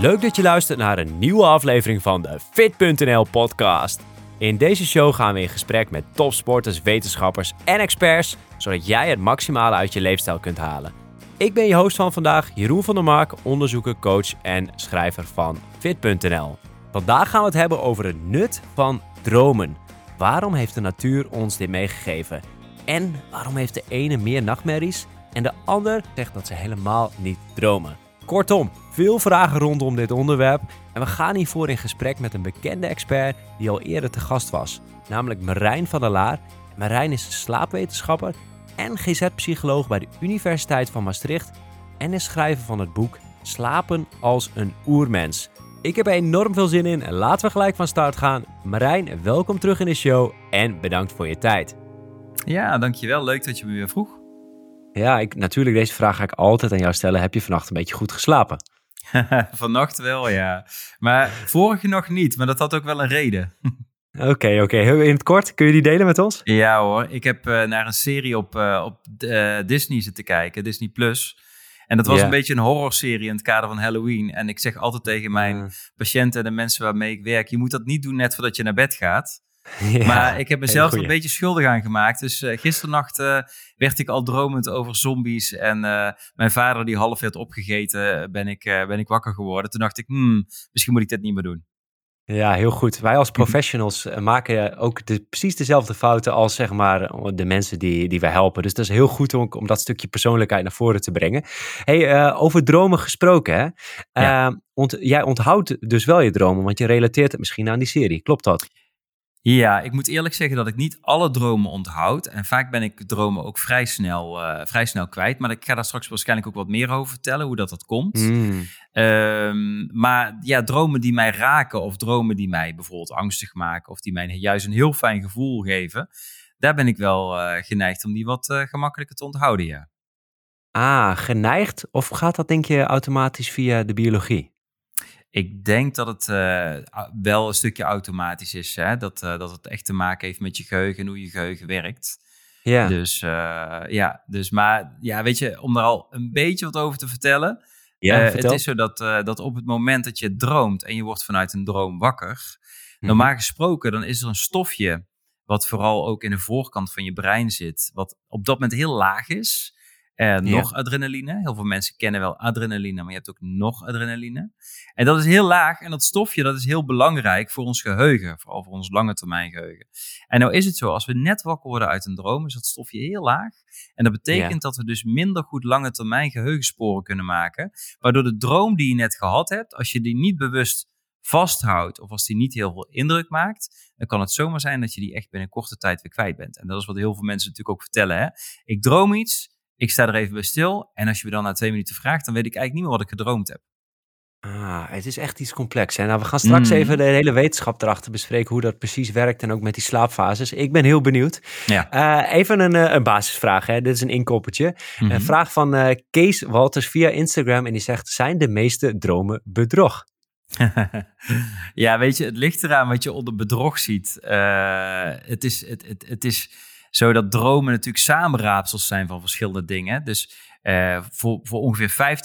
Leuk dat je luistert naar een nieuwe aflevering van de Fit.nl podcast. In deze show gaan we in gesprek met topsporters, wetenschappers en experts, zodat jij het maximale uit je leefstijl kunt halen. Ik ben je host van vandaag, Jeroen van der Mark, onderzoeker, coach en schrijver van Fit.nl. Vandaag gaan we het hebben over het nut van dromen. Waarom heeft de natuur ons dit meegegeven? En waarom heeft de ene meer nachtmerries en de ander zegt dat ze helemaal niet dromen? Kortom, veel vragen rondom dit onderwerp en we gaan hiervoor in gesprek met een bekende expert die al eerder te gast was, namelijk Marijn van der Laar. Marijn is slaapwetenschapper en GZ-psycholoog bij de Universiteit van Maastricht en is schrijver van het boek Slapen als een oermens. Ik heb er enorm veel zin in en laten we gelijk van start gaan. Marijn, welkom terug in de show en bedankt voor je tijd. Ja, dankjewel. Leuk dat je me weer vroeg. Ja, ik, natuurlijk, deze vraag ga ik altijd aan jou stellen. Heb je vannacht een beetje goed geslapen? Vannacht wel, ja. Maar vorige nog niet, maar dat had ook wel een reden. Oké, oké. Heel In het kort, kun je die delen met ons? Ja hoor, ik heb uh, naar een serie op, uh, op uh, Disney zitten kijken, Disney+. Plus. En dat was yeah. een beetje een horrorserie in het kader van Halloween. En ik zeg altijd tegen mijn patiënten en de mensen waarmee ik werk... je moet dat niet doen net voordat je naar bed gaat. Ja, maar ik heb mezelf er een beetje schuldig aan gemaakt. Dus uh, gisternacht uh, werd ik al dromend over zombies. En uh, mijn vader, die half werd opgegeten, ben ik, ben ik wakker geworden. Toen dacht ik, hmm, misschien moet ik dit niet meer doen. Ja, heel goed. Wij als professionals maken ook de, precies dezelfde fouten als zeg maar de mensen die, die wij helpen. Dus dat is heel goed om, om dat stukje persoonlijkheid naar voren te brengen. Hey, over dromen gesproken, hè? Ja. Ont, jij onthoudt dus wel je dromen, want je relateert het misschien aan die serie. Klopt dat? Ja, ik moet eerlijk zeggen dat ik niet alle dromen onthoud. En vaak ben ik dromen ook vrij snel, uh, vrij snel kwijt. Maar ik ga daar straks waarschijnlijk ook wat meer over vertellen, hoe dat, dat komt. Mm. Um, maar ja, dromen die mij raken of dromen die mij bijvoorbeeld angstig maken... of die mij juist een heel fijn gevoel geven... daar ben ik wel uh, geneigd om die wat uh, gemakkelijker te onthouden, ja. Ah, geneigd? Of gaat dat denk je automatisch via de biologie? Ik denk dat het uh, wel een stukje automatisch is. Hè? Dat, uh, dat het echt te maken heeft met je geheugen en hoe je geheugen werkt. Ja. Dus uh, ja, dus maar ja, weet je, om er al een beetje wat over te vertellen. Ja, het is zo dat, dat op het moment dat je droomt en je wordt vanuit een droom wakker, mm-hmm. normaal gesproken, dan is er een stofje wat vooral ook in de voorkant van je brein zit, wat op dat moment heel laag is. En ja. nog adrenaline. Heel veel mensen kennen wel adrenaline, maar je hebt ook nog adrenaline. En dat is heel laag. En dat stofje dat is heel belangrijk voor ons geheugen. Vooral voor ons lange termijn geheugen. En nou is het zo, als we net wakker worden uit een droom, is dat stofje heel laag. En dat betekent ja. dat we dus minder goed lange termijn geheugensporen kunnen maken. Waardoor de droom die je net gehad hebt, als je die niet bewust vasthoudt of als die niet heel veel indruk maakt, dan kan het zomaar zijn dat je die echt binnen korte tijd weer kwijt bent. En dat is wat heel veel mensen natuurlijk ook vertellen. Hè? Ik droom iets, ik sta er even bij stil. En als je me dan na twee minuten vraagt, dan weet ik eigenlijk niet meer wat ik gedroomd heb. Ah, het is echt iets complex. Hè? Nou, we gaan straks mm. even de hele wetenschap erachter bespreken hoe dat precies werkt en ook met die slaapfases. Ik ben heel benieuwd. Ja. Uh, even een, een basisvraag, hè? dit is een inkoppertje. Mm -hmm. Een vraag van uh, Kees Walters via Instagram en die zegt, zijn de meeste dromen bedrog? ja, weet je, het ligt eraan wat je onder bedrog ziet. Het is... Het, het, het is zodat dromen natuurlijk samenraapsels zijn van verschillende dingen. Dus uh, voor, voor ongeveer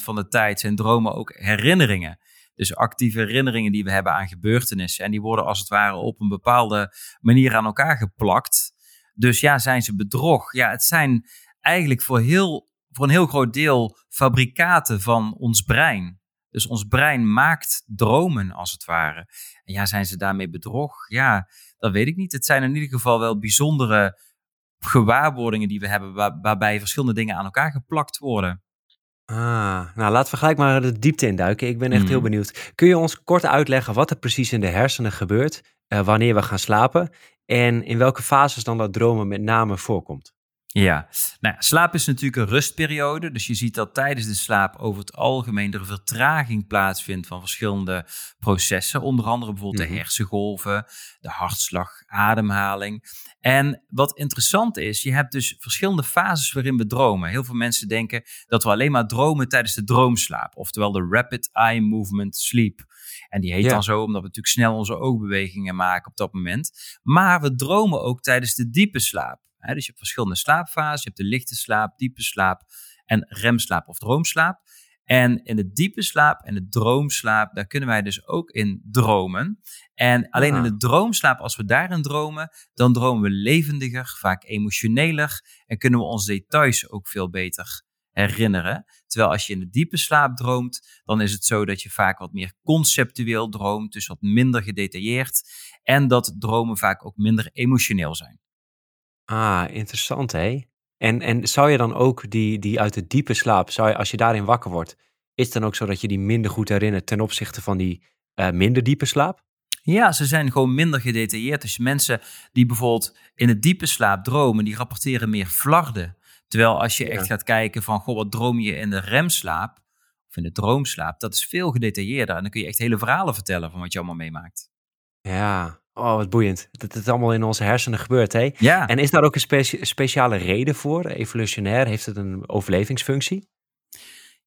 50% van de tijd zijn dromen ook herinneringen. Dus actieve herinneringen die we hebben aan gebeurtenissen. En die worden als het ware op een bepaalde manier aan elkaar geplakt. Dus ja, zijn ze bedrog? Ja, het zijn eigenlijk voor, heel, voor een heel groot deel fabrikaten van ons brein. Dus ons brein maakt dromen als het ware. En ja, zijn ze daarmee bedrog? Ja, dat weet ik niet. Het zijn in ieder geval wel bijzondere gewaarwordingen die we hebben, waar, waarbij verschillende dingen aan elkaar geplakt worden. Ah, nou laten we gelijk maar de diepte induiken. Ik ben echt mm. heel benieuwd. Kun je ons kort uitleggen wat er precies in de hersenen gebeurt uh, wanneer we gaan slapen en in welke fases dan dat dromen met name voorkomt? Ja, nou slaap is natuurlijk een rustperiode. Dus je ziet dat tijdens de slaap over het algemeen er een vertraging plaatsvindt van verschillende processen. Onder andere bijvoorbeeld de hersengolven, de hartslag, ademhaling. En wat interessant is, je hebt dus verschillende fases waarin we dromen. Heel veel mensen denken dat we alleen maar dromen tijdens de droomslaap. Oftewel de rapid eye movement sleep. En die heet ja. dan zo omdat we natuurlijk snel onze oogbewegingen maken op dat moment. Maar we dromen ook tijdens de diepe slaap. He, dus je hebt verschillende slaapfases. Je hebt de lichte slaap, diepe slaap en remslaap of droomslaap. En in de diepe slaap en de droomslaap, daar kunnen wij dus ook in dromen. En alleen in de droomslaap, als we daarin dromen, dan dromen we levendiger, vaak emotioneler en kunnen we ons details ook veel beter herinneren. Terwijl als je in de diepe slaap droomt, dan is het zo dat je vaak wat meer conceptueel droomt, dus wat minder gedetailleerd. En dat dromen vaak ook minder emotioneel zijn. Ah, interessant hè. En, en zou je dan ook die, die uit de diepe slaap, zou je, als je daarin wakker wordt, is het dan ook zo dat je die minder goed herinnert ten opzichte van die uh, minder diepe slaap? Ja, ze zijn gewoon minder gedetailleerd. Dus mensen die bijvoorbeeld in de diepe slaap dromen, die rapporteren meer flarden. Terwijl als je echt gaat kijken van, goh, wat droom je in de remslaap, of in de droomslaap, dat is veel gedetailleerder. En dan kun je echt hele verhalen vertellen van wat je allemaal meemaakt. Ja, oh, wat boeiend. Dat het allemaal in onze hersenen gebeurt, hè? Ja. En is daar ook een speciale reden voor? Evolutionair, heeft het een overlevingsfunctie?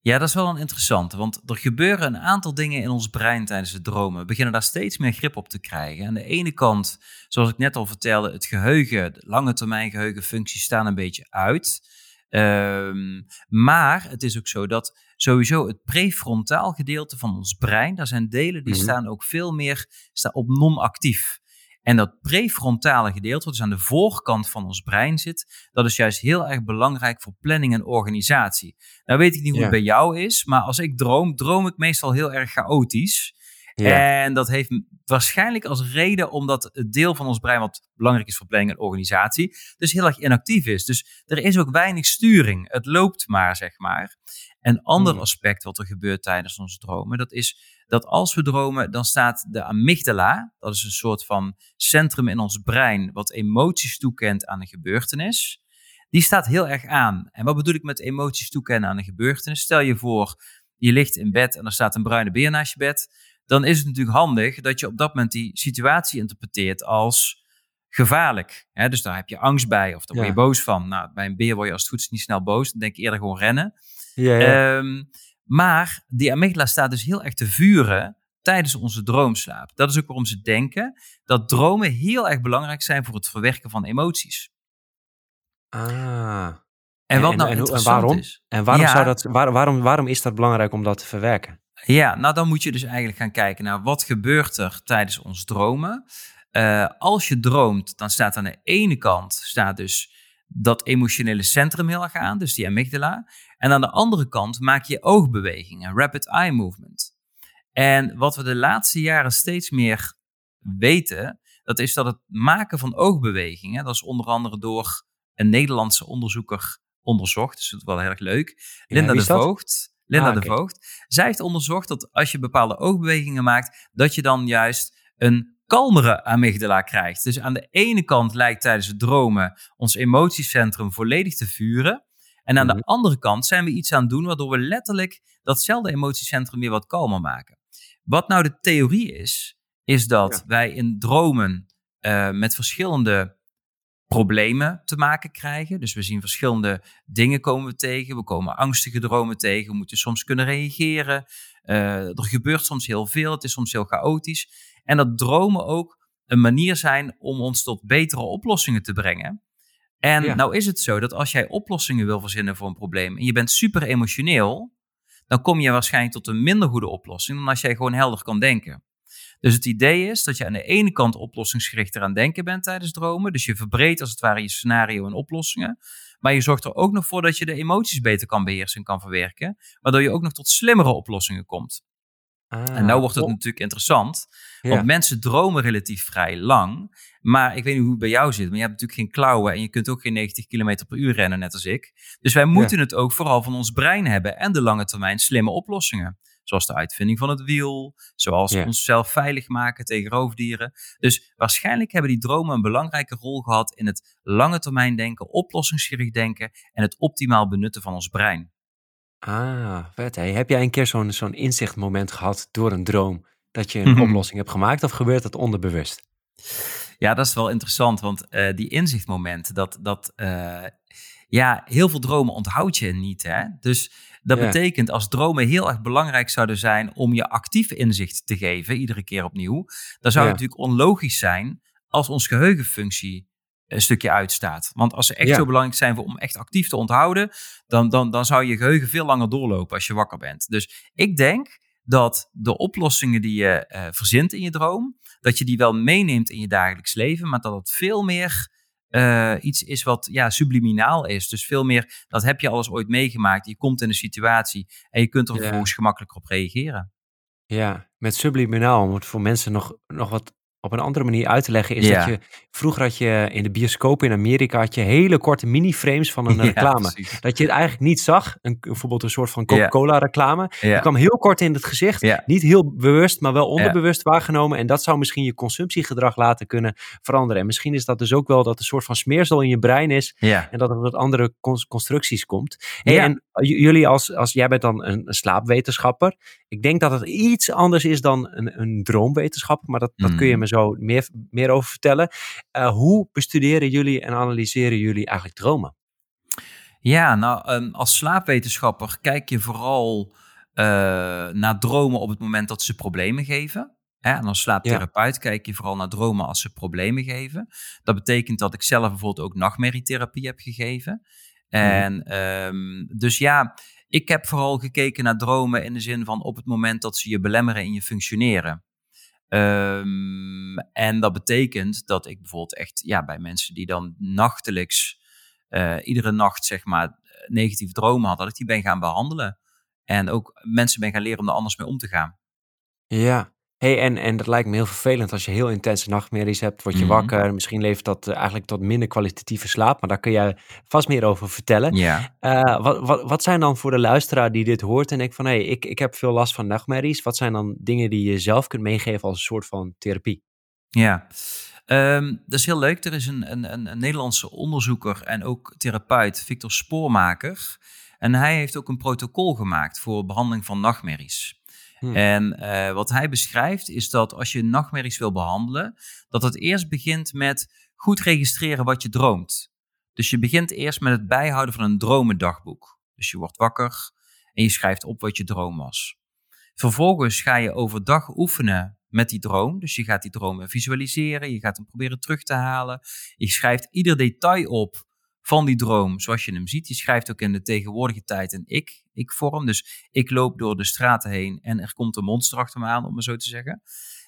Ja, dat is wel een interessante, want er gebeuren een aantal dingen in ons brein tijdens het dromen. We beginnen daar steeds meer grip op te krijgen. Aan de ene kant, zoals ik net al vertelde, het geheugen, de lange termijn geheugenfuncties staan een beetje uit. Um, maar het is ook zo dat sowieso het prefrontaal gedeelte van ons brein, daar zijn delen die mhm. staan ook veel meer staan op non-actief. En dat prefrontale gedeelte, wat dus aan de voorkant van ons brein zit, dat is juist heel erg belangrijk voor planning en organisatie. Nou weet ik niet hoe het bij jou is, maar als ik droom, droom ik meestal heel erg chaotisch. En dat heeft waarschijnlijk als reden omdat het deel van ons brein wat belangrijk is voor planning en organisatie, dus heel erg inactief is. Dus er is ook weinig sturing. Het loopt maar, zeg maar. Een ander hmm. aspect wat er gebeurt tijdens onze dromen, dat is dat als we dromen, dan staat de amygdala, dat is een soort van centrum in ons brein wat emoties toekent aan een gebeurtenis, die staat heel erg aan. En wat bedoel ik met emoties toekennen aan een gebeurtenis? Stel je voor, je ligt in bed en er staat een bruine beer naast je bed dan is het natuurlijk handig dat je op dat moment die situatie interpreteert als gevaarlijk. Hè? Dus daar heb je angst bij of daar word je boos van. Nou, bij een beer word je als het goed is niet snel boos. Dan denk je eerder gewoon rennen. Ja, ja. Ehm, maar die amygdala staat dus heel erg te vuren tijdens onze droomslaap. Dat is ook waarom ze denken dat dromen heel erg belangrijk zijn voor het verwerken van emoties. Ah. En wat nou en, en waarom? is. En waarom, zou dat, waarom, waarom is dat belangrijk om dat te verwerken? Ja, nou dan moet je dus eigenlijk gaan kijken naar wat gebeurt er tijdens ons dromen. Uh, als je droomt, dan staat aan de ene kant staat dus dat emotionele centrum heel erg aan, dus die amygdala. En aan de andere kant maak je oogbewegingen, rapid eye movement. En wat we de laatste jaren steeds meer weten, dat is dat het maken van oogbewegingen, dat is onder andere door een Nederlandse onderzoeker onderzocht, dus dat is wel heel erg leuk. Linda de Voogd. Linda ah, de Voogd. Zij heeft onderzocht dat als je bepaalde oogbewegingen maakt, dat je dan juist een kalmere amygdala krijgt. Dus aan de ene kant lijkt tijdens het dromen ons emotiecentrum volledig te vuren. En aan de mhm. andere kant zijn we iets aan het doen waardoor we letterlijk datzelfde emotiecentrum weer wat kalmer maken. Wat nou de theorie is, is dat wij in dromen uh, met verschillende problemen te maken krijgen. Dus we zien verschillende dingen komen we tegen. We komen angstige dromen tegen. We moeten soms kunnen reageren. Uh, er gebeurt soms heel veel. Het is soms heel chaotisch. En dat dromen ook een manier zijn om ons tot betere oplossingen te brengen. En nou is het zo dat als jij oplossingen wil verzinnen voor een probleem en je bent super emotioneel, dan kom je waarschijnlijk tot een minder goede oplossing dan als jij gewoon helder kan denken. Dus het idee is dat je aan de ene kant oplossingsgerichter aan denken bent tijdens dromen. Dus je verbreedt als het ware je scenario en oplossingen. Maar je zorgt er ook nog voor dat je de emoties beter kan beheersen en kan verwerken. Waardoor je ook nog tot slimmere oplossingen komt. Ah, en nou wordt het natuurlijk interessant. Want mensen dromen relatief vrij lang. Maar ik weet niet hoe het bij jou zit. Maar je hebt natuurlijk geen klauwen. En je kunt ook geen 90 km per uur rennen, net als ik. Dus wij moeten het ook vooral van ons brein hebben. En de lange termijn slimme oplossingen. Zoals de uitvinding van het wiel, zoals ja. onszelf veilig maken tegen roofdieren. Dus waarschijnlijk hebben die dromen een belangrijke rol gehad in het lange termijn denken, oplossingsgericht denken en het optimaal benutten van ons brein. Ah, vet. Heb jij een keer zo'n zo'n inzichtmoment gehad door een droom dat je een mhm. oplossing hebt gemaakt of gebeurt dat onderbewust? Ja, dat is wel interessant, want uh, die inzichtmoment, dat, dat uh, ja, heel veel dromen onthoud je niet. Hè? Dus dat betekent als dromen heel erg belangrijk zouden zijn om je actief inzicht te geven, iedere keer opnieuw, dan zou het natuurlijk onlogisch zijn als ons geheugenfunctie een stukje uitstaat. Want als ze echt zo belangrijk zijn voor, om echt actief te onthouden, dan, dan, dan zou je geheugen veel langer doorlopen als je wakker bent. Dus ik denk dat de oplossingen die je uh, verzint in je droom, dat je die wel meeneemt in je dagelijks leven, maar dat het veel meer uh, iets is wat ja, subliminaal is. Dus veel meer, dat heb je alles ooit meegemaakt. Je komt in een situatie en je kunt er vervolgens gemakkelijker op reageren. Ja, met subliminaal, om het voor mensen nog, nog wat op een andere manier uit te leggen, is dat je vroeger had je in de bioscoop in Amerika had je hele korte mini-frames van een reclame. Dat je het eigenlijk niet zag, een, bijvoorbeeld een soort van Coca-Cola reclame. Je kwam heel kort in het gezicht, niet heel bewust, maar wel onderbewust waargenomen. En dat zou misschien je consumptiegedrag laten kunnen veranderen. En misschien is dat dus ook wel dat een soort van smeersel in je brein is en dat er wat andere constructies komt. en jullie als, als jij bent dan een, slaapwetenschapper. Ik denk dat het iets anders is dan een, een droomwetenschapper, maar dat, dat kun je mm. me zo meer, meer over vertellen. Uh, hoe bestuderen jullie en analyseren jullie eigenlijk dromen? Ja, nou, um, als slaapwetenschapper kijk je vooral uh, naar dromen op het moment dat ze problemen geven. Hè? En als slaaptherapeut kijk je vooral naar dromen als ze problemen geven. Dat betekent dat ik zelf bijvoorbeeld ook nachtmerrietherapie heb gegeven. Mhm. En um, dus ja, ik heb vooral gekeken naar dromen in de zin van op het moment dat ze je belemmeren in je functioneren. Um, en dat betekent dat ik bijvoorbeeld echt ja, bij mensen die dan nachtelijks, uh, iedere nacht zeg maar, negatieve dromen hadden, dat ik die ben gaan behandelen. En ook mensen ben gaan leren om er anders mee om te gaan. Ja, Hey, en, en dat lijkt me heel vervelend als je heel intense nachtmerries hebt, word je mhm. wakker. Misschien levert dat uh, eigenlijk tot minder kwalitatieve slaap, maar daar kun jij vast meer over vertellen. Ja. Uh, wat, wat, wat zijn dan voor de luisteraar die dit hoort en denkt van hé, hey, ik, ik heb veel last van nachtmerries. Wat zijn dan dingen die je zelf kunt meegeven als een soort van therapie? Ja, um, dat is heel leuk. Er is een, een, een, een Nederlandse onderzoeker en ook therapeut, Victor Spoormaker. En hij heeft ook een protocol gemaakt voor behandeling van nachtmerries. Hmm. En uh, wat hij beschrijft is dat als je nachtmerries wil behandelen, dat het eerst begint met goed registreren wat je droomt. Dus je begint eerst met het bijhouden van een dromendagboek. Dus je wordt wakker en je schrijft op wat je droom was. Vervolgens ga je overdag oefenen met die droom. Dus je gaat die droom visualiseren, je gaat hem proberen terug te halen. Je schrijft ieder detail op van die droom zoals je hem ziet. Je schrijft ook in de tegenwoordige tijd een ik, ik-vorm. Dus ik loop door de straten heen en er komt een monster achter me aan, om het zo te zeggen.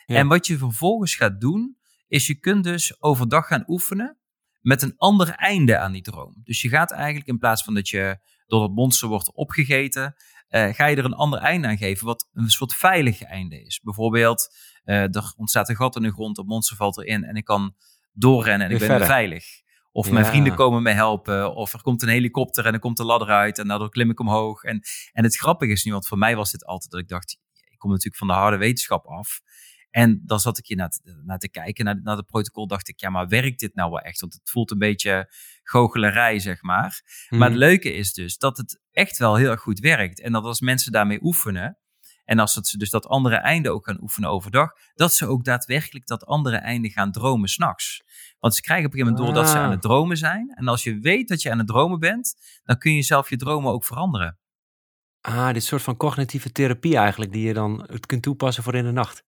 En wat je vervolgens gaat doen, is je kunt dus overdag gaan oefenen met een ander einde aan die droom. Dus je gaat eigenlijk in plaats van dat je door het monster wordt opgegeten, uh, ga je er een ander einde aan geven, wat een soort veilig einde is. Bijvoorbeeld, uh, er ontstaat een gat in de grond, het monster valt erin en ik kan doorrennen en ik ben veilig. Of mijn vrienden komen me helpen. Of er komt een helikopter en er komt een ladder uit. En daardoor klim ik omhoog. En, en het grappige is nu, want voor mij was dit altijd dat ik dacht... Ik kom natuurlijk van de harde wetenschap af. En dan zat ik hier naar te, naar te kijken, naar, naar het protocol. Dacht ik, ja, maar werkt dit nou wel echt? Want het voelt een beetje goochelerij, zeg maar. Maar het mhm. leuke is dus dat het echt wel heel erg goed werkt. En dat als mensen daarmee oefenen en als ze dus dat andere einde ook gaan oefenen overdag, dat ze ook daadwerkelijk dat andere einde gaan dromen s'nachts. Want ze krijgen op een gegeven moment door dat ze aan het dromen zijn. En als je weet dat je aan het dromen bent, dan kun je zelf je dromen ook veranderen. Ah, dit soort van cognitieve therapie eigenlijk, die je dan kunt toepassen voor in de nacht.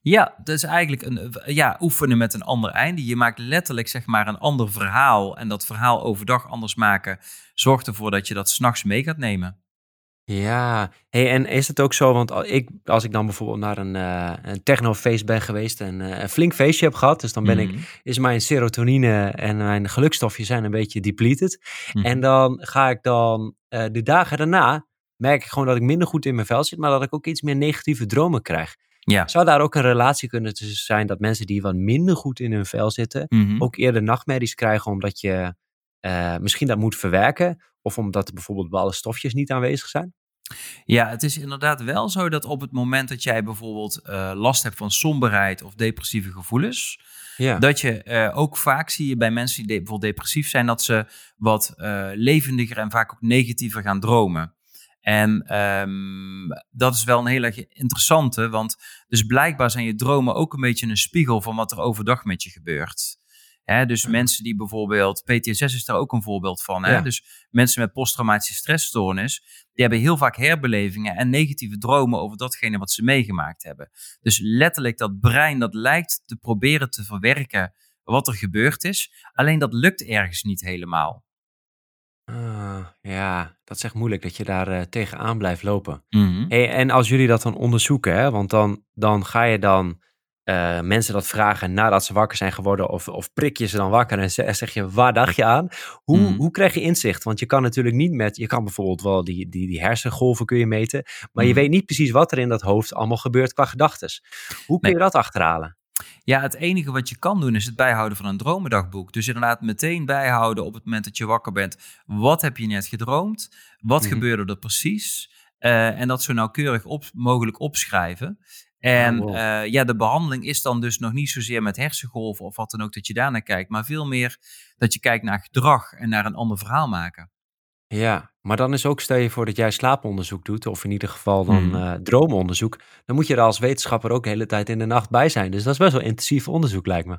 Ja, dat is eigenlijk een ja, oefenen met een ander einde. Je maakt letterlijk zeg maar een ander verhaal. En dat verhaal overdag anders maken zorgt ervoor dat je dat s'nachts mee gaat nemen. Ja, hey, en is het ook zo, want ik, als ik dan bijvoorbeeld naar een, uh, een technofeest ben geweest en uh, een flink feestje heb gehad, dus dan ben ik, mhm. is mijn serotonine en mijn gelukstofjes zijn een beetje depleted. Mhm. En dan ga ik dan uh, de dagen daarna, merk ik gewoon dat ik minder goed in mijn vel zit, maar dat ik ook iets meer negatieve dromen krijg. Ja. Zou daar ook een relatie kunnen tussen zijn dat mensen die wat minder goed in hun vel zitten, mhm. ook eerder nachtmerries krijgen omdat je misschien dat moet verwerken? Of omdat er bijvoorbeeld bepaalde stofjes niet aanwezig zijn? Ja, het is inderdaad wel zo dat op het moment dat jij bijvoorbeeld uh, last hebt van somberheid of depressieve gevoelens, ja. dat je uh, ook vaak zie je bij mensen die bijvoorbeeld depressief zijn, dat ze wat uh, levendiger en vaak ook negatiever gaan dromen. En um, dat is wel een hele interessante, want dus blijkbaar zijn je dromen ook een beetje een spiegel van wat er overdag met je gebeurt. Hè, dus mensen die bijvoorbeeld, PTSS is daar ook een voorbeeld van. Hè? Dus mensen met posttraumatische stressstoornis, die hebben heel vaak herbelevingen en negatieve dromen over datgene wat ze meegemaakt hebben. Dus letterlijk dat brein dat lijkt te proberen te verwerken wat er gebeurd is. Alleen dat lukt ergens niet helemaal. Uh, ja, dat is echt moeilijk dat je daar uh, tegenaan blijft lopen. Mhm. hey, en als jullie dat dan onderzoeken, hè, want dan, dan ga je dan uh, mensen dat vragen nadat ze wakker zijn geworden, of, of prik je ze dan wakker en zeg je, waar dacht je aan? Hoe, Mhm. hoe krijg je inzicht? Want je kan natuurlijk niet met, je kan bijvoorbeeld wel die, die, die hersengolven kun je meten, maar je Mhm. weet niet precies wat er in dat hoofd allemaal gebeurt qua gedachten. Hoe kun Nee. je dat achterhalen? Ja, het enige wat je kan doen is het bijhouden van een dromendagboek. Dus inderdaad meteen bijhouden op het moment dat je wakker bent. Wat heb je net gedroomd? Wat Mhm. gebeurde er precies? Eh, en dat zo nauwkeurig op, mogelijk opschrijven. En Oh, wow. eh, ja, de behandeling is dan dus nog niet zozeer met hersengolven of wat dan ook dat je daarnaar kijkt. Maar veel meer dat je kijkt naar gedrag en naar een ander verhaal maken. Ja, maar dan is ook, stel je voor dat jij slaaponderzoek doet, of in ieder geval dan Mhm. eh, dromenonderzoek, dan moet je er als wetenschapper ook de hele tijd in de nacht bij zijn. Dus dat is best wel intensief onderzoek, lijkt me.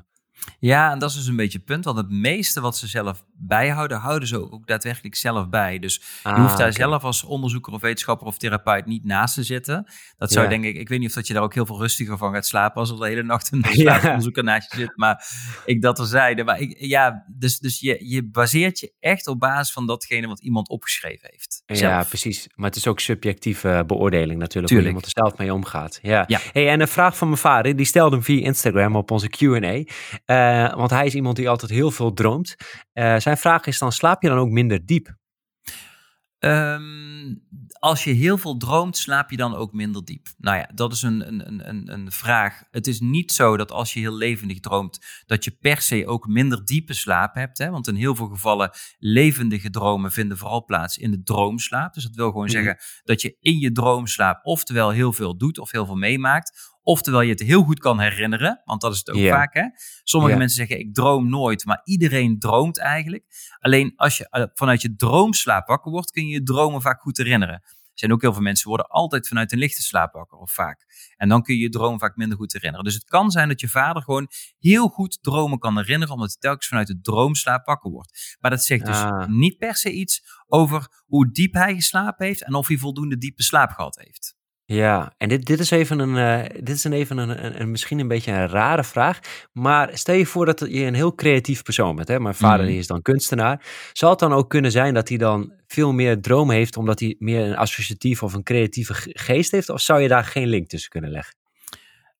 Ja, en dat is dus een beetje het punt. Want het meeste wat ze zelf bijhouden, houden ze ook, daadwerkelijk zelf bij. Dus je Ah, hoeft daar zelf als onderzoeker of wetenschapper of therapeut niet naast te zitten. Dat zou Ja. denk ik, ik weet niet of dat je daar ook heel veel rustiger van gaat slapen als er de hele nacht een Ja. slaaponderzoeker naast je zit. Maar ik dat terzijde. Maar ik, ja, dus, dus je, je baseert je echt op basis van datgene wat iemand opgeschreven heeft. Ja, precies. Maar het is ook subjectieve beoordeling natuurlijk, Tuurlijk. hoe iemand er zelf mee omgaat. Ja. Ja. Hey, en een vraag van mijn vader, die stelde hem via Instagram op onze Q&A. Eh, want hij is iemand die altijd heel veel droomt. Eh, zijn vraag is dan, slaap je dan ook minder diep? Ehm, als je heel veel droomt, slaap je dan ook minder diep? Nou ja, dat is een, een, een- een, vraag. Het is niet zo dat als je heel levendig droomt, dat je per se ook minder diepe slaap hebt. Hè? Want in heel veel gevallen, levendige dromen vinden vooral plaats in de droomslaap. Dus dat wil gewoon Mhm. zeggen dat je in je droomslaap oftewel heel veel doet of heel veel meemaakt. Oftewel je het heel goed kan herinneren, want dat is het ook vaak. Hè? Sommige mensen zeggen ik droom nooit, maar iedereen droomt eigenlijk. Alleen als je eh, vanuit je droomslaap wakker wordt, kun je je dromen vaak goed herinneren. Er zijn ook heel veel mensen die worden altijd vanuit een lichte slaap wakker, of vaak. En dan kun je je droom vaak minder goed herinneren. Dus het kan zijn dat je vader gewoon heel goed dromen kan herinneren, omdat hij telkens vanuit de droomslaap wakker wordt. Maar dat zegt dus Ah. niet per se iets over hoe diep hij geslapen heeft en of hij voldoende diepe slaap gehad heeft. Ja, en dit, dit is even, een, eh, dit is een, even een, een, een- misschien een beetje een rare vraag. Maar stel je voor dat je een heel creatief persoon bent. Hè? Mijn vader Mhm. die is dan kunstenaar. Zal het dan ook kunnen zijn dat hij dan veel meer dromen heeft... omdat hij meer een associatief of een creatieve ge- geest heeft? Of zou je daar geen link tussen kunnen leggen?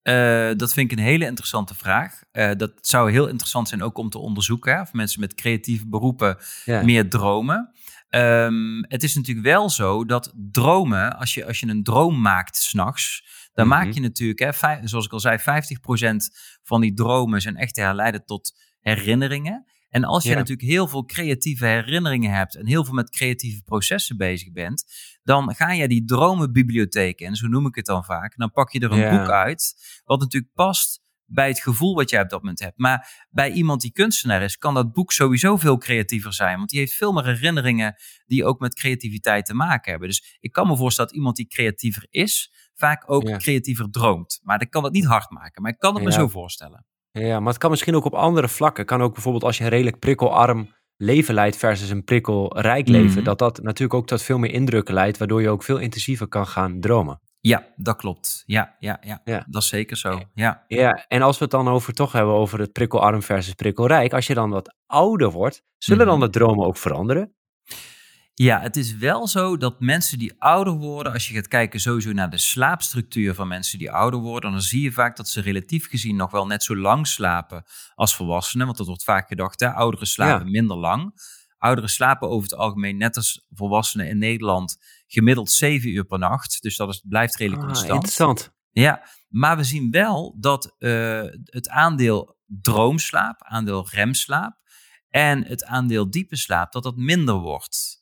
Eh, dat vind ik een hele interessante vraag. Eh, dat zou heel interessant zijn ook om te onderzoeken. Hè, of mensen met creatieve beroepen Ja. meer dromen. Ehm, het is natuurlijk wel zo dat dromen, als je, als je een droom maakt s'nachts, dan Mhm. maak je natuurlijk, hè, vijf- zoals ik al zei, 50% van die dromen zijn echt te herleiden tot herinneringen. En als je Ja. natuurlijk heel veel creatieve herinneringen hebt en heel veel met creatieve processen bezig bent, dan ga je die dromenbibliotheek in, zo noem ik het dan vaak. En dan pak je er een Ja. boek uit, wat natuurlijk past bij het gevoel wat jij op dat moment hebt. Maar bij iemand die kunstenaar is, kan dat boek sowieso veel creatiever zijn. Want die heeft veel meer herinneringen die ook met creativiteit te maken hebben. Dus ik kan me voorstellen dat iemand die creatiever is, vaak ook Ja. creatiever droomt. Maar ik kan dat niet hard maken. Maar ik kan het me zo voorstellen. Ja, maar het kan misschien ook op andere vlakken. Kan ook bijvoorbeeld als je een redelijk prikkelarm leven leidt versus een prikkelrijk leven. Mhm. Dat dat natuurlijk ook tot veel meer indrukken leidt, waardoor je ook veel intensiever kan gaan dromen. Ja, dat klopt. Ja, ja, ja. Ja. dat is zeker zo. Ja. Ja, en als we het dan over toch hebben over het prikkelarm versus prikkelrijk. Als je dan wat ouder wordt, zullen dan Mhm. de dromen ook veranderen? Ja, het is wel zo dat mensen die ouder worden, als je gaat kijken sowieso naar de slaapstructuur van mensen die ouder worden, dan zie je vaak dat ze relatief gezien nog wel net zo lang slapen als volwassenen. Want dat wordt vaak gedacht, hè, ouderen slapen Ja. minder lang. Ouderen slapen over het algemeen, net als volwassenen in Nederland, gemiddeld 7 uur per nacht. Dus dat is, blijft redelijk Ah, constant. interessant. Ja, maar we zien wel dat eh, het aandeel droomslaap, aandeel remslaap en het aandeel diepe slaap, dat dat minder wordt.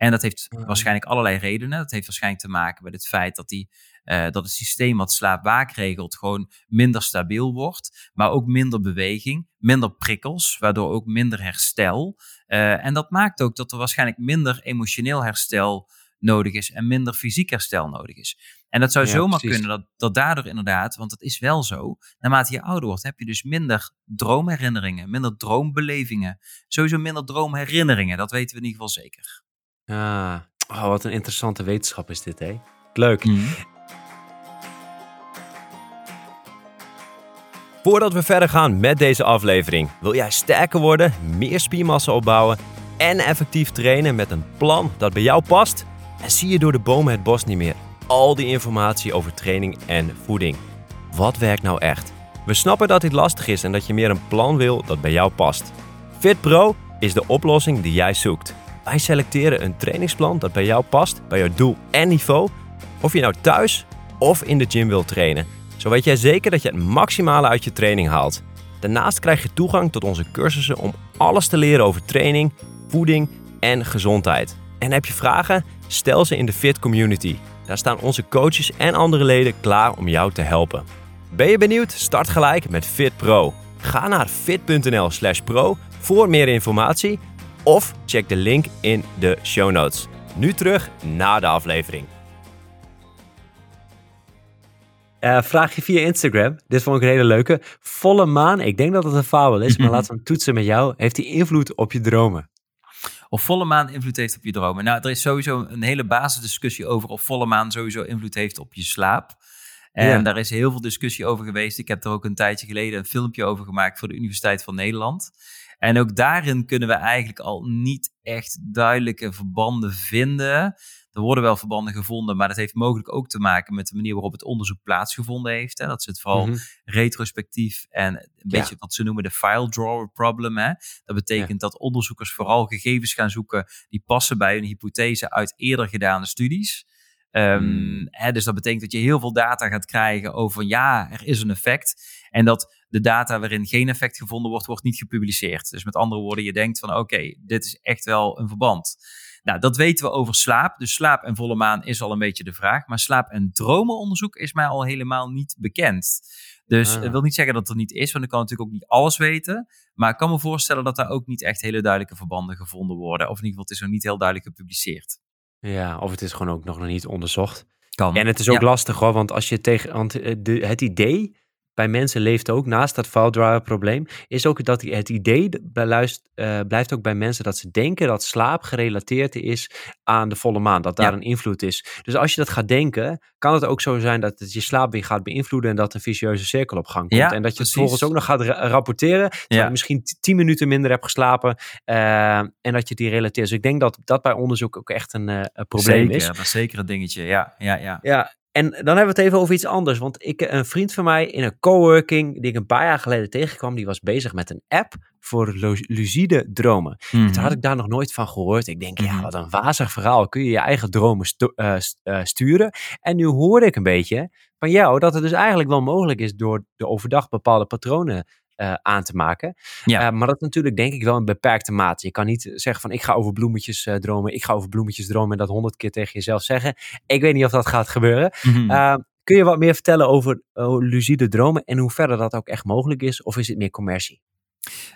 En dat heeft Ah. waarschijnlijk allerlei redenen. Dat heeft waarschijnlijk te maken met het feit dat, die, eh, dat het systeem wat slaap-waak regelt gewoon minder stabiel wordt. Maar ook minder beweging, minder prikkels, waardoor ook minder herstel. Eh, en dat maakt ook dat er waarschijnlijk minder emotioneel herstel nodig is en minder fysiek herstel nodig is. En dat zou Ja, zomaar precies. kunnen dat, dat daardoor inderdaad, want het is wel zo, naarmate je ouder wordt, heb je dus minder droomherinneringen, minder droombelevingen, sowieso minder droomherinneringen. Dat weten we in ieder geval zeker. Ah, oh, wat een interessante wetenschap is dit, hè? Leuk. Voordat we verder gaan met deze aflevering, wil jij sterker worden, meer spiermassa opbouwen en effectief trainen met een plan dat bij jou past? En zie je door de bomen het bos niet meer? Al die informatie over training en voeding. Wat werkt nou echt? We snappen dat dit lastig is en dat je meer een plan wil dat bij jou past. FitPro is de oplossing die jij zoekt. Wij selecteren een trainingsplan dat bij jou past, bij jouw doel en niveau. Of je nou thuis of in de gym wilt trainen. Zo weet jij zeker dat je het maximale uit je training haalt. Daarnaast krijg je toegang tot onze cursussen om alles te leren over training, voeding en gezondheid. En heb je vragen? Stel ze in de Fit Community. Daar staan onze coaches en andere leden klaar om jou te helpen. Ben je benieuwd? Start gelijk met Fit Pro. Ga naar fit.nl/pro voor meer informatie of check de link in de show notes. Nu terug naar de aflevering. Uh, vraag je via Instagram. Dit vond ik een hele leuke. Volle maan, ik denk dat het een fabel is, maar laten we hem toetsen met jou. Heeft die invloed op je dromen? Of volle maan invloed heeft op je dromen? Nou, er is sowieso een hele basisdiscussie over of volle maan sowieso invloed heeft op je slaap. En daar is heel veel discussie over geweest. Ik heb er ook een tijdje geleden een filmpje over gemaakt voor de Universiteit van Nederland. En ook daarin kunnen we eigenlijk al niet echt duidelijke verbanden vinden. Er worden wel verbanden gevonden, maar dat heeft mogelijk ook te maken met de manier waarop het onderzoek plaatsgevonden heeft. Hè. Dat is het vooral mhm. retrospectief en een beetje wat ze noemen de file drawer problem. Hè. Dat betekent dat onderzoekers vooral gegevens gaan zoeken die passen bij een hypothese uit eerder gedane studies. Um, hè, dus dat betekent dat je heel veel data gaat krijgen over ja, er is een effect. En dat de data waarin geen effect gevonden wordt, wordt niet gepubliceerd. Dus met andere woorden, je denkt van oké, dit is echt wel een verband. Nou, dat weten we over slaap. Dus slaap en volle maan is al een beetje de vraag. Maar slaap- en dromenonderzoek is mij al helemaal niet bekend. Dus ah. dat wil niet zeggen dat er niet is, want ik kan natuurlijk ook niet alles weten. Maar ik kan me voorstellen dat daar ook niet echt hele duidelijke verbanden gevonden worden. Of in ieder geval, het is nog niet heel duidelijk gepubliceerd. Ja, of het is gewoon ook nog niet onderzocht. Kan. En het is ook lastig hoor, want als je tegen want eh, het idee bij mensen leeft ook, naast dat file probleem, is ook dat het idee beluist, uh, blijft ook bij mensen dat ze denken dat slaap gerelateerd is aan de volle maan, dat daar een invloed is. Dus als je dat gaat denken, kan het ook zo zijn dat het je slaap weer gaat beïnvloeden en dat een vicieuze cirkel op gang komt. en dat je het volgens ook nog gaat rapporteren, terwijl je misschien tien minuten minder hebt geslapen uh, en dat je die relateert. Dus ik denk dat dat bij onderzoek ook echt een, uh, probleem zeker, is. dat is zeker een dingetje, ja. ja, ja. ja en dan hebben we het even over iets anders. Want ik, een vriend van mij in een coworking, die ik een paar jaar geleden tegenkwam, die was bezig met een app voor lucide dromen. Toen had mhm. ik daar nog nooit van gehoord. Ik denk, ja, mhm. wat een wazig verhaal. Kun je je eigen dromen uh, sturen? En nu hoorde ik een beetje van jou dat het dus eigenlijk wel mogelijk is door de overdag bepaalde patronen uh, aan te maken. Ja. Uh, maar dat natuurlijk denk ik wel een beperkte mate. Je kan niet zeggen van ik ga over bloemetjes uh, dromen, ik ga over bloemetjes dromen en dat honderd keer tegen jezelf zeggen. Ik weet niet of dat gaat gebeuren. Mm kun je wat meer vertellen over lucide dromen en hoe verder dat ook echt mogelijk is? Of is het meer commercie?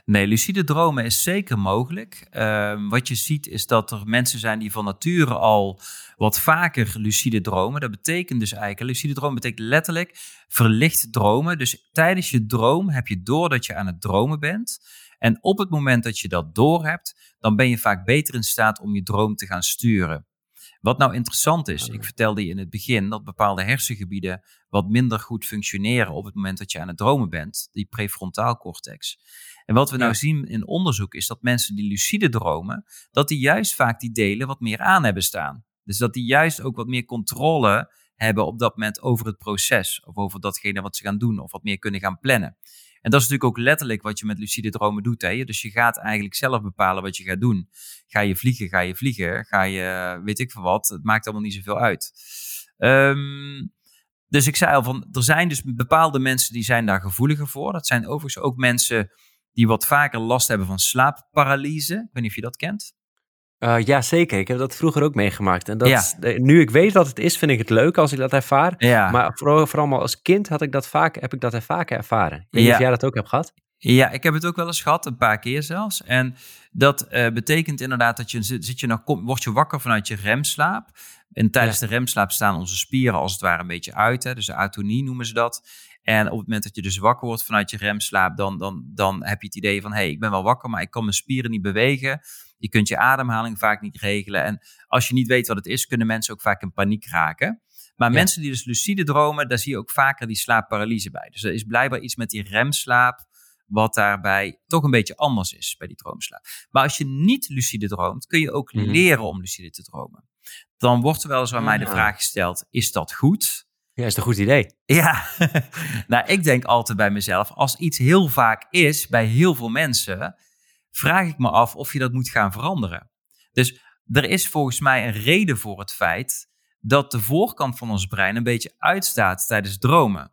Nee, lucide dromen is zeker mogelijk. Uh, wat je ziet is dat er mensen zijn die van nature al wat vaker lucide dromen. Dat betekent dus eigenlijk, lucide dromen betekent letterlijk verlicht dromen. Dus tijdens je droom heb je door dat je aan het dromen bent. En op het moment dat je dat door hebt, dan ben je vaak beter in staat om je droom te gaan sturen. Wat nou interessant is, ik vertelde je in het begin dat bepaalde hersengebieden wat minder goed functioneren op het moment dat je aan het dromen bent, die prefrontaal cortex. En wat we nou zien in onderzoek is dat mensen die lucide dromen, dat die juist vaak die delen wat meer aan hebben staan. Dus dat die juist ook wat meer controle hebben op dat moment over het proces of over datgene wat ze gaan doen of wat meer kunnen gaan plannen. En dat is natuurlijk ook letterlijk wat je met lucide dromen doet. Hè? Dus je gaat eigenlijk zelf bepalen wat je gaat doen. Ga je vliegen, ga je vliegen. Ga je, weet ik veel wat. Het maakt allemaal niet zoveel uit. Um, dus ik zei al van, er zijn dus bepaalde mensen die zijn daar gevoeliger voor. Dat zijn overigens ook mensen die wat vaker last hebben van slaapparalyse. Ik weet niet of je dat kent. Uh, ja, zeker. Ik heb dat vroeger ook meegemaakt. En dat, nu ik weet wat het is, vind ik het leuk als ik dat ervaar. Ja. Maar vooral, vooral als kind had ik dat vaak, heb ik dat vaak ervaren. Ik weet niet of jij dat ook hebt gehad. Ja, ik heb het ook wel eens gehad, een paar keer zelfs. En dat uh, betekent inderdaad dat je zit je nog, word je wakker vanuit je remslaap. En tijdens de remslaap staan onze spieren als het ware een beetje uit. Hè? Dus de atonie noemen ze dat. En op het moment dat je dus wakker wordt vanuit je remslaap, dan, dan, dan heb je het idee van: hé, hey, ik ben wel wakker, maar ik kan mijn spieren niet bewegen. Je kunt je ademhaling vaak niet regelen. En als je niet weet wat het is, kunnen mensen ook vaak in paniek raken. Maar mensen die dus lucide dromen, daar zie je ook vaker die slaapparalyse bij. Dus er is blijkbaar iets met die remslaap, wat daarbij toch een beetje anders is bij die droomslaap. Maar als je niet lucide droomt, kun je ook mhm. leren om lucide te dromen. Dan wordt er wel eens aan mij de vraag gesteld, is dat goed? Ja, is een goed idee. Ja, nou ik denk altijd bij mezelf, als iets heel vaak is bij heel veel mensen, vraag ik me af of je dat moet gaan veranderen. Dus er is volgens mij een reden voor het feit dat de voorkant van ons brein een beetje uitstaat tijdens dromen.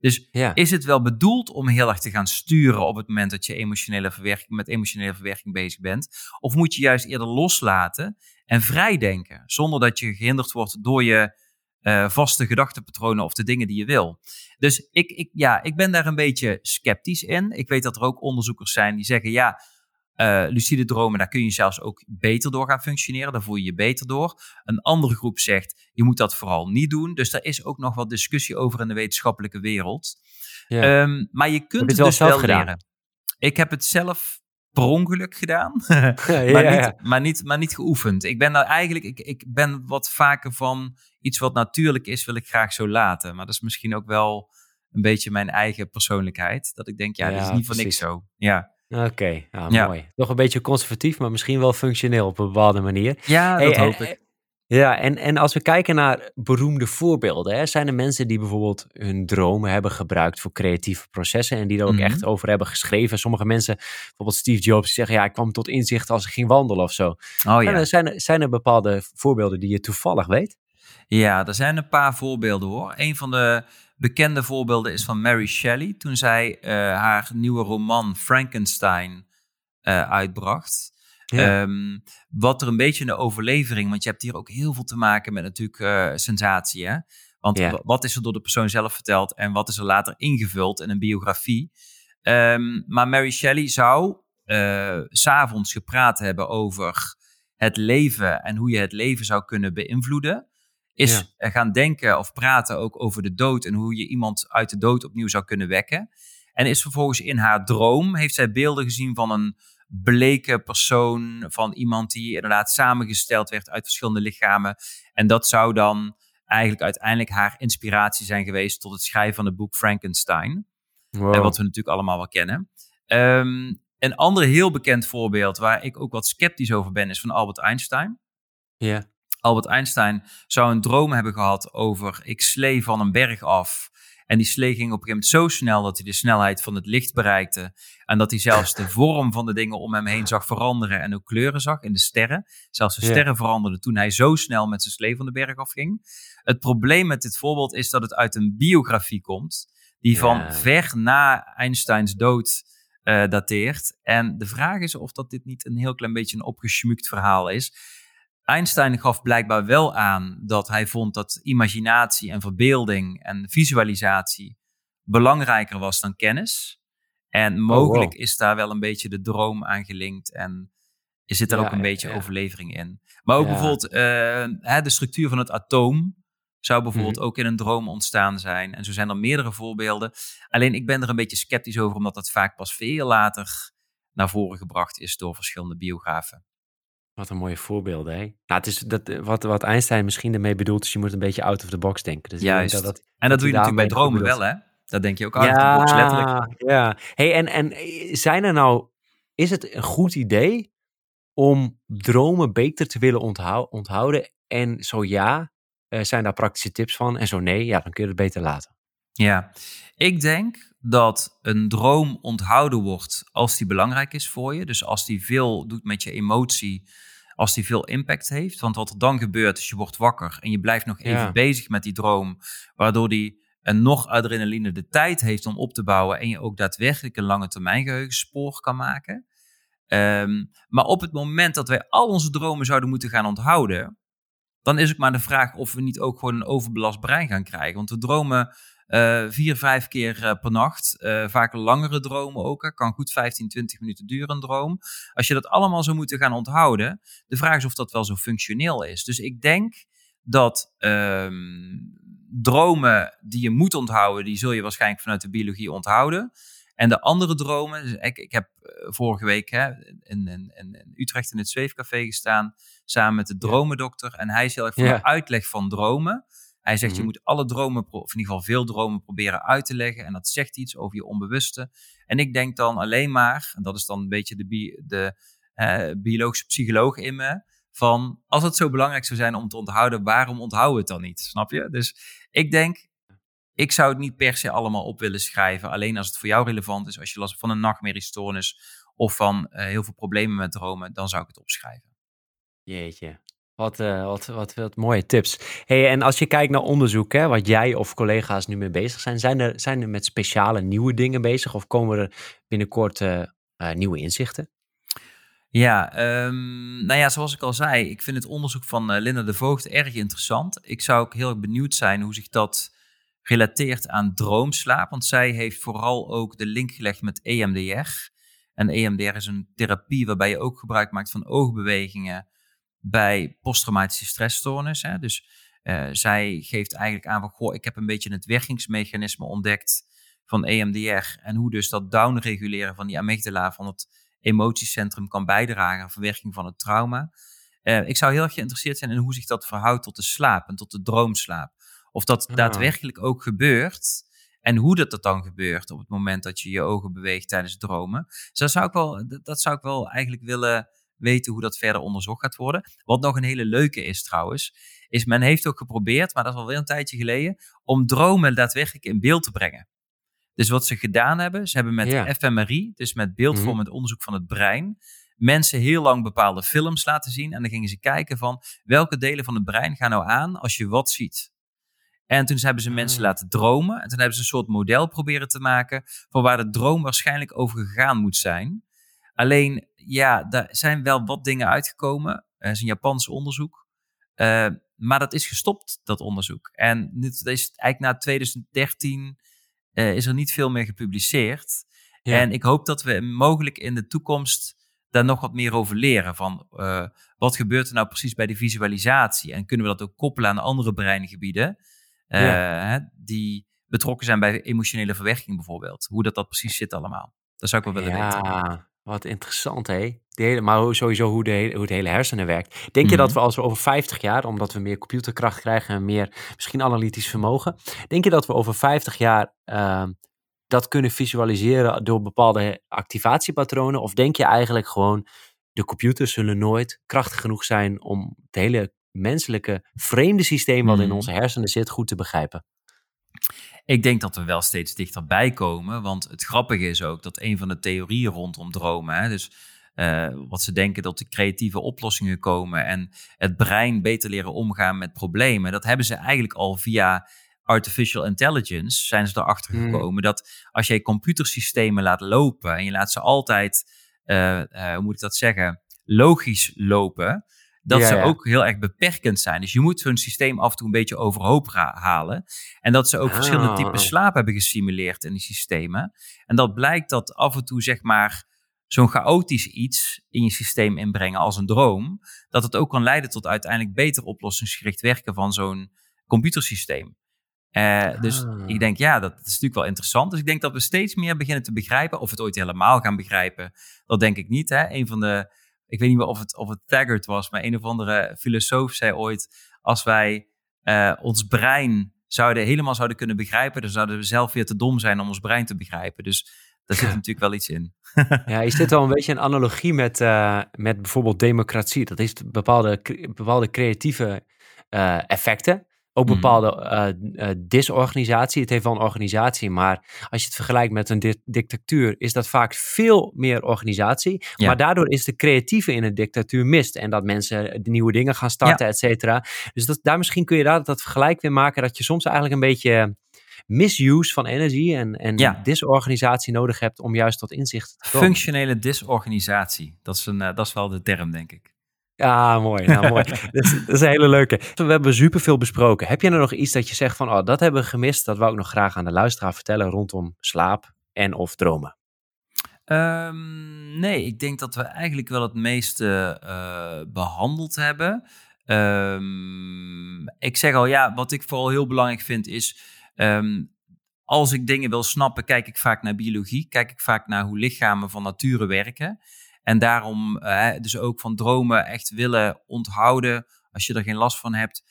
Dus is het wel bedoeld om heel erg te gaan sturen op het moment dat je emotionele verwerking, met emotionele verwerking bezig bent? Of moet je juist eerder loslaten en vrijdenken, zonder dat je gehinderd wordt door je uh, vaste gedachtenpatronen of de dingen die je wil? Dus ik, ik, ja, ik ben daar een beetje sceptisch in. Ik weet dat er ook onderzoekers zijn die zeggen, ja, uh, lucide dromen, daar kun je zelfs ook beter door gaan functioneren. Daar voel je je beter door. Een andere groep zegt, je moet dat vooral niet doen. Dus daar is ook nog wat discussie over in de wetenschappelijke wereld. Ja. Um, maar je kunt het, dus wel gedaan? leren. Ik heb het zelf per ongeluk gedaan, ja, maar, niet, maar, niet, maar niet geoefend. Ik ben nou eigenlijk, ik, ik ben wat vaker van iets wat natuurlijk is, wil ik graag zo laten. Maar dat is misschien ook wel een beetje mijn eigen persoonlijkheid. Dat ik denk, ja, dat is niet voor niks zo. Ja. Oké, ja. mooi. Nog een beetje conservatief, maar misschien wel functioneel op een bepaalde manier. Ja, dat hoop ik. Ja, en, en als we kijken naar beroemde voorbeelden, hè, zijn er mensen die bijvoorbeeld hun dromen hebben gebruikt voor creatieve processen en die er ook echt mhm. over hebben geschreven. Sommige mensen, bijvoorbeeld Steve Jobs, die zeggen ja, ik kwam tot inzicht als ik ging wandelen of zo. Oh, ja. zijn, er, zijn er bepaalde voorbeelden die je toevallig weet? Ja, er zijn een paar voorbeelden hoor. Een van de bekende voorbeelden is van Mary Shelley. Toen zij uh, haar nieuwe roman Frankenstein uh, uitbracht. Um, wat er een beetje in de overlevering, want je hebt hier ook heel veel te maken met natuurlijk uh, sensatie. Hè? Want ja. wat is er door de persoon zelf verteld en wat is er later ingevuld in een biografie? Um, maar Mary Shelley zou uh, s'avonds gepraat hebben over het leven en hoe je het leven zou kunnen beïnvloeden is gaan denken of praten ook over de dood en hoe je iemand uit de dood opnieuw zou kunnen wekken. En is vervolgens in haar droom, heeft zij beelden gezien van een bleke persoon, van iemand die inderdaad samengesteld werd uit verschillende lichamen. En dat zou dan eigenlijk uiteindelijk haar inspiratie zijn geweest tot het schrijven van het boek Frankenstein. Wow. En wat we natuurlijk allemaal wel kennen. Ehm, een ander heel bekend voorbeeld waar ik ook wat sceptisch over ben, is van Albert Einstein. Ja. Albert Einstein zou een droom hebben gehad over ik slee van een berg af. En die slee ging op een gegeven moment zo snel dat hij de snelheid van het licht bereikte. En dat hij zelfs de vorm van de dingen om hem heen zag veranderen en ook kleuren zag in de sterren. Zelfs de sterren veranderden toen hij zo snel met zijn slee van de berg afging. Het probleem met dit voorbeeld is dat het uit een biografie komt. Die van ver na Einsteins dood uh, dateert. En de vraag is of dat dit niet een heel klein beetje een opgeschmukt verhaal is. Einstein gaf blijkbaar wel aan dat hij vond dat imaginatie en verbeelding en visualisatie belangrijker was dan kennis. En oh, mogelijk is daar wel een beetje de droom aan gelinkt en zit er ook een beetje overlevering in. Maar ook bijvoorbeeld uh, de structuur van het atoom zou bijvoorbeeld mhm. ook in een droom ontstaan zijn. En zo zijn er meerdere voorbeelden. Alleen ik ben er een beetje sceptisch over, omdat dat vaak pas veel later naar voren gebracht is door verschillende biografen. Wat een mooie voorbeelden, hè? Nou, het is dat, wat, wat Einstein misschien ermee bedoelt, is je moet een beetje out of the box denken. Dus Juist. Dat, dat, en dat doe je natuurlijk bij dromen wel, hè? Dat denk je ook out of the box, letterlijk. Ja, hey, en, en zijn er nou, is het een goed idee om dromen beter te willen onthouden? En zo ja, uh, zijn daar praktische tips van? En zo nee, ja, dan kun je het beter laten. Ja, ik denk dat een droom onthouden wordt als die belangrijk is voor je. Dus als die veel doet met je emotie, als die veel impact heeft. Want wat er dan gebeurt is je wordt wakker en je blijft nog even bezig met die droom, waardoor die een nog adrenaline de tijd heeft om op te bouwen en je ook daadwerkelijk een lange termijn geheugenspoor kan maken. Ehm, maar op het moment dat wij al onze dromen zouden moeten gaan onthouden, dan is het maar de vraag of we niet ook gewoon een overbelast brein gaan krijgen. Want we dromen vier, vijf keer uh, per nacht. Uh, vaak langere dromen ook. Kan goed 15, 20 minuten duren, een droom. Als je dat allemaal zou moeten gaan onthouden, de vraag is of dat wel zo functioneel is. Dus ik denk dat um, dromen die je moet onthouden, die zul je waarschijnlijk vanuit de biologie onthouden. En de andere dromen, dus ik, ik heb vorige week hè, in, in, in, Utrecht in het Zweefcafé gestaan, samen met de dromendokter. En hij is heel erg van de uitleg van dromen Hij zegt, je Mhm. moet alle dromen, of in ieder geval veel dromen, proberen uit te leggen. En dat zegt iets over je onbewuste. En ik denk dan alleen maar, en dat is dan een beetje de, bi- de eh, biologische psycholoog in me, van als het zo belangrijk zou zijn om te onthouden, waarom onthouden we het dan niet? Snap je? Dus ik denk, ik zou het niet per se allemaal op willen schrijven. Alleen als het voor jou relevant is, als je last van een nachtmerriestoornis of van eh, heel veel problemen met dromen, dan zou ik het opschrijven. Jeetje. Wat, eh, wat, wat, wat mooie tips. Hey, en als je kijkt naar onderzoek, hè, wat jij of collega's nu mee bezig zijn, zijn er, zijn er met speciale nieuwe dingen bezig of komen er binnenkort eh, eh, nieuwe inzichten? Ja, ehm, nou ja, zoals ik al zei, ik vind het onderzoek van Linda de Voogd erg interessant. Ik zou ook heel benieuwd zijn hoe zich dat relateert aan droomslaap, want zij heeft vooral ook de link gelegd met EMDR. En EMDR is een therapie waarbij je ook gebruik maakt van oogbewegingen bij posttraumatische stressstoornis. Hè? Dus eh, zij geeft eigenlijk aan van, goh, ik heb een beetje het werkingsmechanisme ontdekt van EMDR en hoe dus dat downreguleren van die amygdala van het emotiecentrum kan bijdragen aan verwerking van het trauma. Eh, ik zou heel erg geïnteresseerd zijn in hoe zich dat verhoudt tot de slaap en tot de droomslaap. Of dat Ah. daadwerkelijk ook gebeurt en hoe dat, dat dan gebeurt op het moment dat je je ogen beweegt tijdens dromen. Dus dat zou ik wel, dat zou ik wel eigenlijk willen weten hoe dat verder onderzocht gaat worden. Wat nog een hele leuke is trouwens, is men heeft ook geprobeerd, maar dat is alweer een tijdje geleden, om dromen daadwerkelijk in beeld te brengen. Dus wat ze gedaan hebben, ze hebben met Ja. fMRI, dus met beeldvormend onderzoek van het brein, mensen heel lang bepaalde films laten zien. En dan gingen ze kijken van welke delen van het brein gaan nou aan als je wat ziet. En toen hebben ze mensen Ah. laten dromen. En toen hebben ze een soort model proberen te maken van waar de droom waarschijnlijk over gegaan moet zijn. Alleen, ja, daar zijn wel wat dingen uitgekomen. Er is een Japans onderzoek. Eh, maar dat is gestopt, dat onderzoek. En dit is eigenlijk na 2013 eh, is er niet veel meer gepubliceerd. Ja. En ik hoop dat we mogelijk in de toekomst daar nog wat meer over leren. Van eh, wat gebeurt er nou precies bij de visualisatie? En kunnen we dat ook koppelen aan andere breingebieden die betrokken zijn bij emotionele verwerking bijvoorbeeld? Hoe dat, dat precies zit allemaal. Dat zou ik wel willen weten. Wat interessant hé. De hele, maar sowieso hoe, de hele, hoe het hele hersenen werkt. Denk je dat Mhm. we als we over 50 jaar, omdat we meer computerkracht krijgen en meer misschien analytisch vermogen, denk je dat we over 50 jaar ehm, dat kunnen visualiseren door bepaalde activatiepatronen? Of denk je eigenlijk gewoon, de computers zullen nooit krachtig genoeg zijn om het hele menselijke vreemde systeem wat in Mhm. onze hersenen zit goed te begrijpen? Ik denk dat we wel steeds dichterbij komen. Want het grappige is ook dat een van de theorieën rondom dromen, hè, dus eh, wat ze denken dat de creatieve oplossingen komen en het brein beter leren omgaan met problemen, dat hebben ze eigenlijk al via artificial intelligence zijn ze erachter Hmm. gekomen dat als jij computersystemen laat lopen en je laat ze altijd, eh, eh, hoe moet ik dat zeggen, logisch lopen, dat Ja, ze ja. ook heel erg beperkend zijn. Dus je moet zo'n systeem af en toe een beetje overhoop halen. En dat ze ook verschillende Ah. typen slaap hebben gesimuleerd in die systemen. En dat blijkt dat af en toe, zeg maar, zo'n chaotisch iets in je systeem inbrengen als een droom, dat het ook kan leiden tot uiteindelijk beter oplossingsgericht werken van zo'n computersysteem. Eh, Dus Ah. ik denk, ja, dat is natuurlijk wel interessant. Dus ik denk dat we steeds meer beginnen te begrijpen. Of het ooit helemaal gaan begrijpen, dat denk ik niet. Hè? Een van de, ik weet niet meer of het, of het Taggart was, maar een of andere filosoof zei ooit: als wij eh, ons brein zouden, helemaal zouden kunnen begrijpen, dan zouden we zelf weer te dom zijn om ons brein te begrijpen. Dus daar zit natuurlijk wel iets in. Ja, is dit wel een beetje een analogie met, eh, met bijvoorbeeld democratie? Dat heeft bepaalde, bepaalde creatieve eh, effecten. Ook Mhm. bepaalde eh, eh, disorganisatie. Het heeft wel een organisatie, maar als je het vergelijkt met een di- dictatuur, is dat vaak veel meer organisatie. Ja. Maar daardoor is de creatieve in een dictatuur mist. En dat mensen de nieuwe dingen gaan starten, et cetera. Dus dat, daar misschien kun je daar dat vergelijk weer maken, dat je soms eigenlijk een beetje misuse van energie en, en Ja. disorganisatie nodig hebt om juist tot inzicht te komen. Functionele disorganisatie. Dat is, een, eh, dat is wel de term, denk ik. Ja, mooi. Nou, mooi. dat, is, dat is een hele leuke. We hebben superveel besproken. Heb je er nog iets dat je zegt van, oh, dat hebben we gemist. Dat wou ik nog graag aan de luisteraar vertellen rondom slaap en of dromen. Ehm, nee, ik denk dat we eigenlijk wel het meeste eh, behandeld hebben. Ehm, ik zeg al, ja, wat ik vooral heel belangrijk vind is... ehm, als ik dingen wil snappen, kijk ik vaak naar biologie. Kijk ik vaak naar hoe lichamen van nature werken. En daarom eh, dus ook van dromen echt willen onthouden als je er geen last van hebt.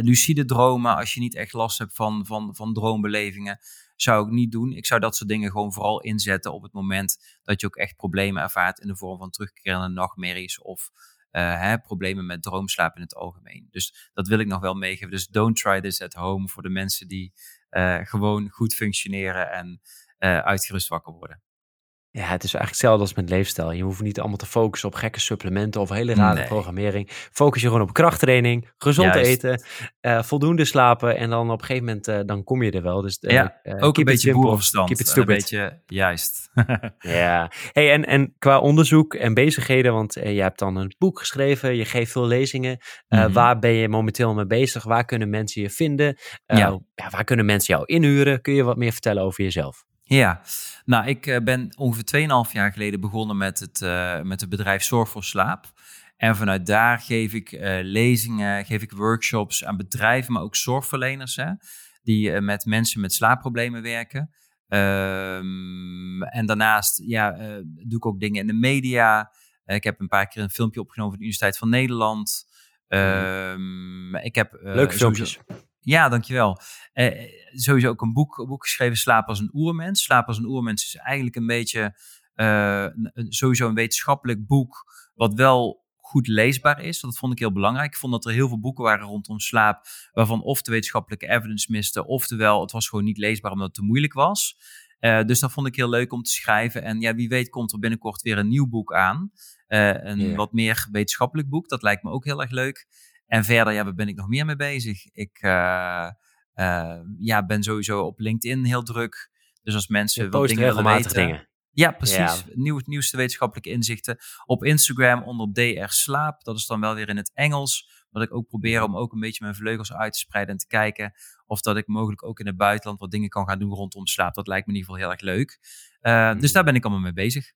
lucide dromen, als je niet echt last hebt van, van, van droombelevingen, zou ik niet doen. Ik zou dat soort dingen gewoon vooral inzetten op het moment dat je ook echt problemen ervaart in de vorm van terugkerende nachtmerries of uh, hè, problemen met droomslaap in het algemeen. Dus dat wil ik nog wel meegeven. Dus don't try this at home voor de mensen die gewoon goed functioneren en uitgerust wakker worden. Ja, het is eigenlijk hetzelfde als met leefstijl. Je hoeft niet allemaal te focussen op gekke supplementen of hele rare programmering. Focus je gewoon op krachttraining, gezond eten, uh, voldoende slapen en dan op een gegeven moment uh, dan kom je er wel. Dus uh, ja, ook een beetje boerenverstand. Keep it stupid. Een beetje juist. ja. Hey, en, en qua onderzoek en bezigheden, want je hebt dan een boek geschreven, je geeft veel lezingen. Mm -hmm. Waar ben je momenteel mee bezig? Waar kunnen mensen je vinden? Ja. ja. waar kunnen mensen jou inhuren? Kun je wat meer vertellen over jezelf? Ja, nou, ik uh, ben ongeveer 2,5 jaar geleden begonnen met het, uh, met het bedrijf Zorg voor Slaap. En vanuit daar geef ik uh, lezingen, geef ik workshops aan bedrijven, maar ook zorgverleners, hè, die met mensen met slaapproblemen werken. Um, en daarnaast ja, doe ik ook dingen in de media. ik heb een paar keer een filmpje opgenomen van de Universiteit van Nederland. Um, ik heb, Leuke filmpjes. Ja, dankjewel. Uh, sowieso ook een boek, een boek geschreven, Slaap als een oermens. Slaap als een oermens is eigenlijk een beetje uh, sowieso een wetenschappelijk boek, wat wel goed leesbaar is. Dat vond ik heel belangrijk. Ik vond dat er heel veel boeken waren rondom slaap, waarvan of de wetenschappelijke evidence miste, oftewel het was gewoon niet leesbaar omdat het te moeilijk was. Uh, dus dat vond ik heel leuk om te schrijven. En ja, wie weet komt er binnenkort weer een nieuw boek aan. Uh, een yeah. wat meer wetenschappelijk boek. Dat lijkt me ook heel erg leuk. En verder, ja, waar ben ik nog meer mee bezig? Ik uh, uh, ja, ben sowieso op LinkedIn heel druk. Dus als mensen wat dingen willen weten... Dingen. Ja, precies. Ja. Nieuw, nieuwste wetenschappelijke inzichten. Op Instagram onder DR Slaap. Dat is dan wel weer in het Engels. Wat ik ook probeer om ook een beetje mijn vleugels uit te spreiden en te kijken of dat ik mogelijk ook in het buitenland wat dingen kan gaan doen rondom slaap. Dat lijkt me in ieder geval heel erg leuk. Uh, mm. Dus daar ben ik allemaal mee bezig.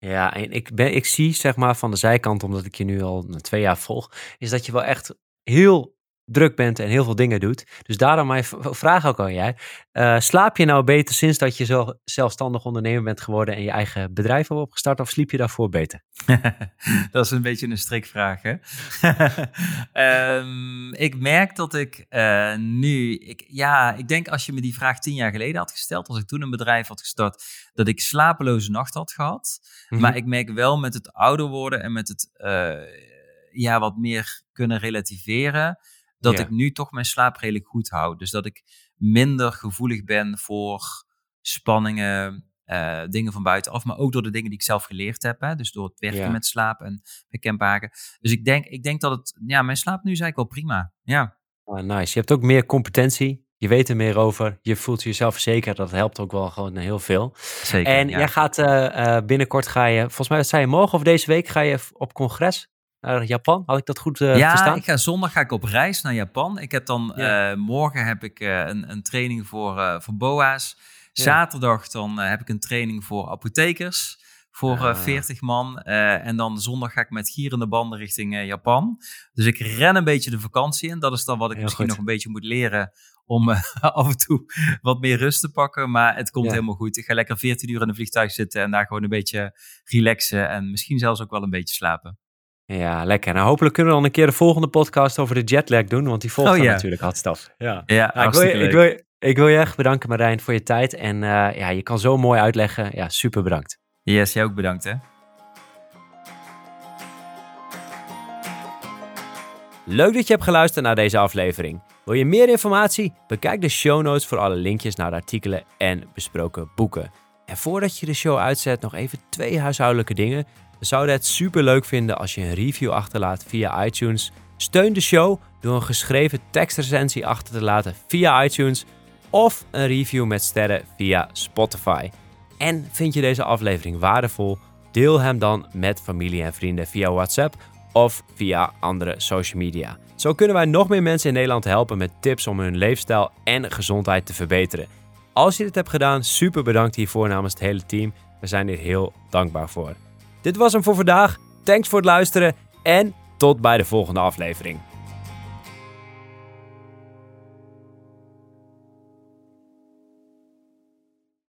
Ja, en ik, ben, ik zie zeg maar van de zijkant, omdat ik je nu al twee jaar volg, is dat je wel echt heel druk bent en heel veel dingen doet. Dus daarom mijn vraag ook aan jij. Uh, slaap je nou beter sinds dat je zo zelfstandig ondernemer bent geworden en je eigen bedrijf hebt opgestart? Of sliep je daarvoor beter? dat is een beetje een strikvraag, hè? um, ik merk dat ik uh, nu... Ik, ja, ik denk als je me die vraag tien jaar geleden had gesteld, als ik toen een bedrijf had gestart, dat ik slapeloze nacht had gehad. Mm -hmm. Maar ik merk wel met het ouder worden en met het uh, ja, wat meer kunnen relativeren dat ja. ik nu toch mijn slaap redelijk goed hou. Dus dat ik minder gevoelig ben voor spanningen, uh, dingen van buitenaf, maar ook door de dingen die ik zelf geleerd heb. Hè? Dus door het werken ja. met slaap en bekendbaken. Dus ik denk, ik denk dat het, ja, mijn slaap nu is eigenlijk wel prima. Ja. Ah, nice. Je hebt ook meer competentie. Je weet er meer over. Je voelt jezelf zeker. Dat helpt ook wel gewoon heel veel. Zeker. En ja. jij gaat uh, uh, binnenkort ga je, volgens mij zei je morgen of deze week, ga je op congres naar Japan. Had ik dat goed uh, ja, verstaan? ik ga zondag ga ik op reis naar Japan. Ik heb dan ja. uh, morgen heb ik uh, een, een, training voor, voor BOA's. Zaterdag dan heb ik een training voor apothekers. Voor ah. 40 man. en dan zondag ga ik met gierende banden richting Japan. Dus ik ren een beetje de vakantie in. Dat is dan wat ik Heel misschien goed. nog een beetje moet leren. Om af en toe wat meer rust te pakken. Maar het komt ja. helemaal goed. Ik ga lekker 14 uur in een vliegtuig zitten. En daar gewoon een beetje relaxen. En misschien zelfs ook wel een beetje slapen. Ja, lekker. Nou, hopelijk kunnen we dan een keer de volgende podcast over de jetlag doen, want die volgt oh, natuurlijk hartstikke. Ja, ja nou, ik, wil je, ik, wil je, ik wil je echt bedanken Marijn voor je tijd en uh, ja, je kan zo mooi uitleggen. Ja, super bedankt. Yes, jij ook bedankt hè. Leuk dat je hebt geluisterd naar deze aflevering. Wil je meer informatie? Bekijk de show notes voor alle linkjes naar de artikelen en besproken boeken. En voordat je de show uitzet, nog even twee huishoudelijke dingen. We zouden het super leuk vinden als je een review achterlaat via iTunes. Steun de show door een geschreven tekstrecensie achter te laten via iTunes of een review met sterren via Spotify. En vind je deze aflevering waardevol? Deel hem dan met familie en vrienden via WhatsApp of via andere social media. Zo kunnen wij nog meer mensen in Nederland helpen met tips om hun leefstijl en gezondheid te verbeteren. Als je dit hebt gedaan, super bedankt hiervoor namens het hele team. We zijn hier heel dankbaar voor. Dit was hem voor vandaag. Thanks voor het luisteren en tot bij de volgende aflevering.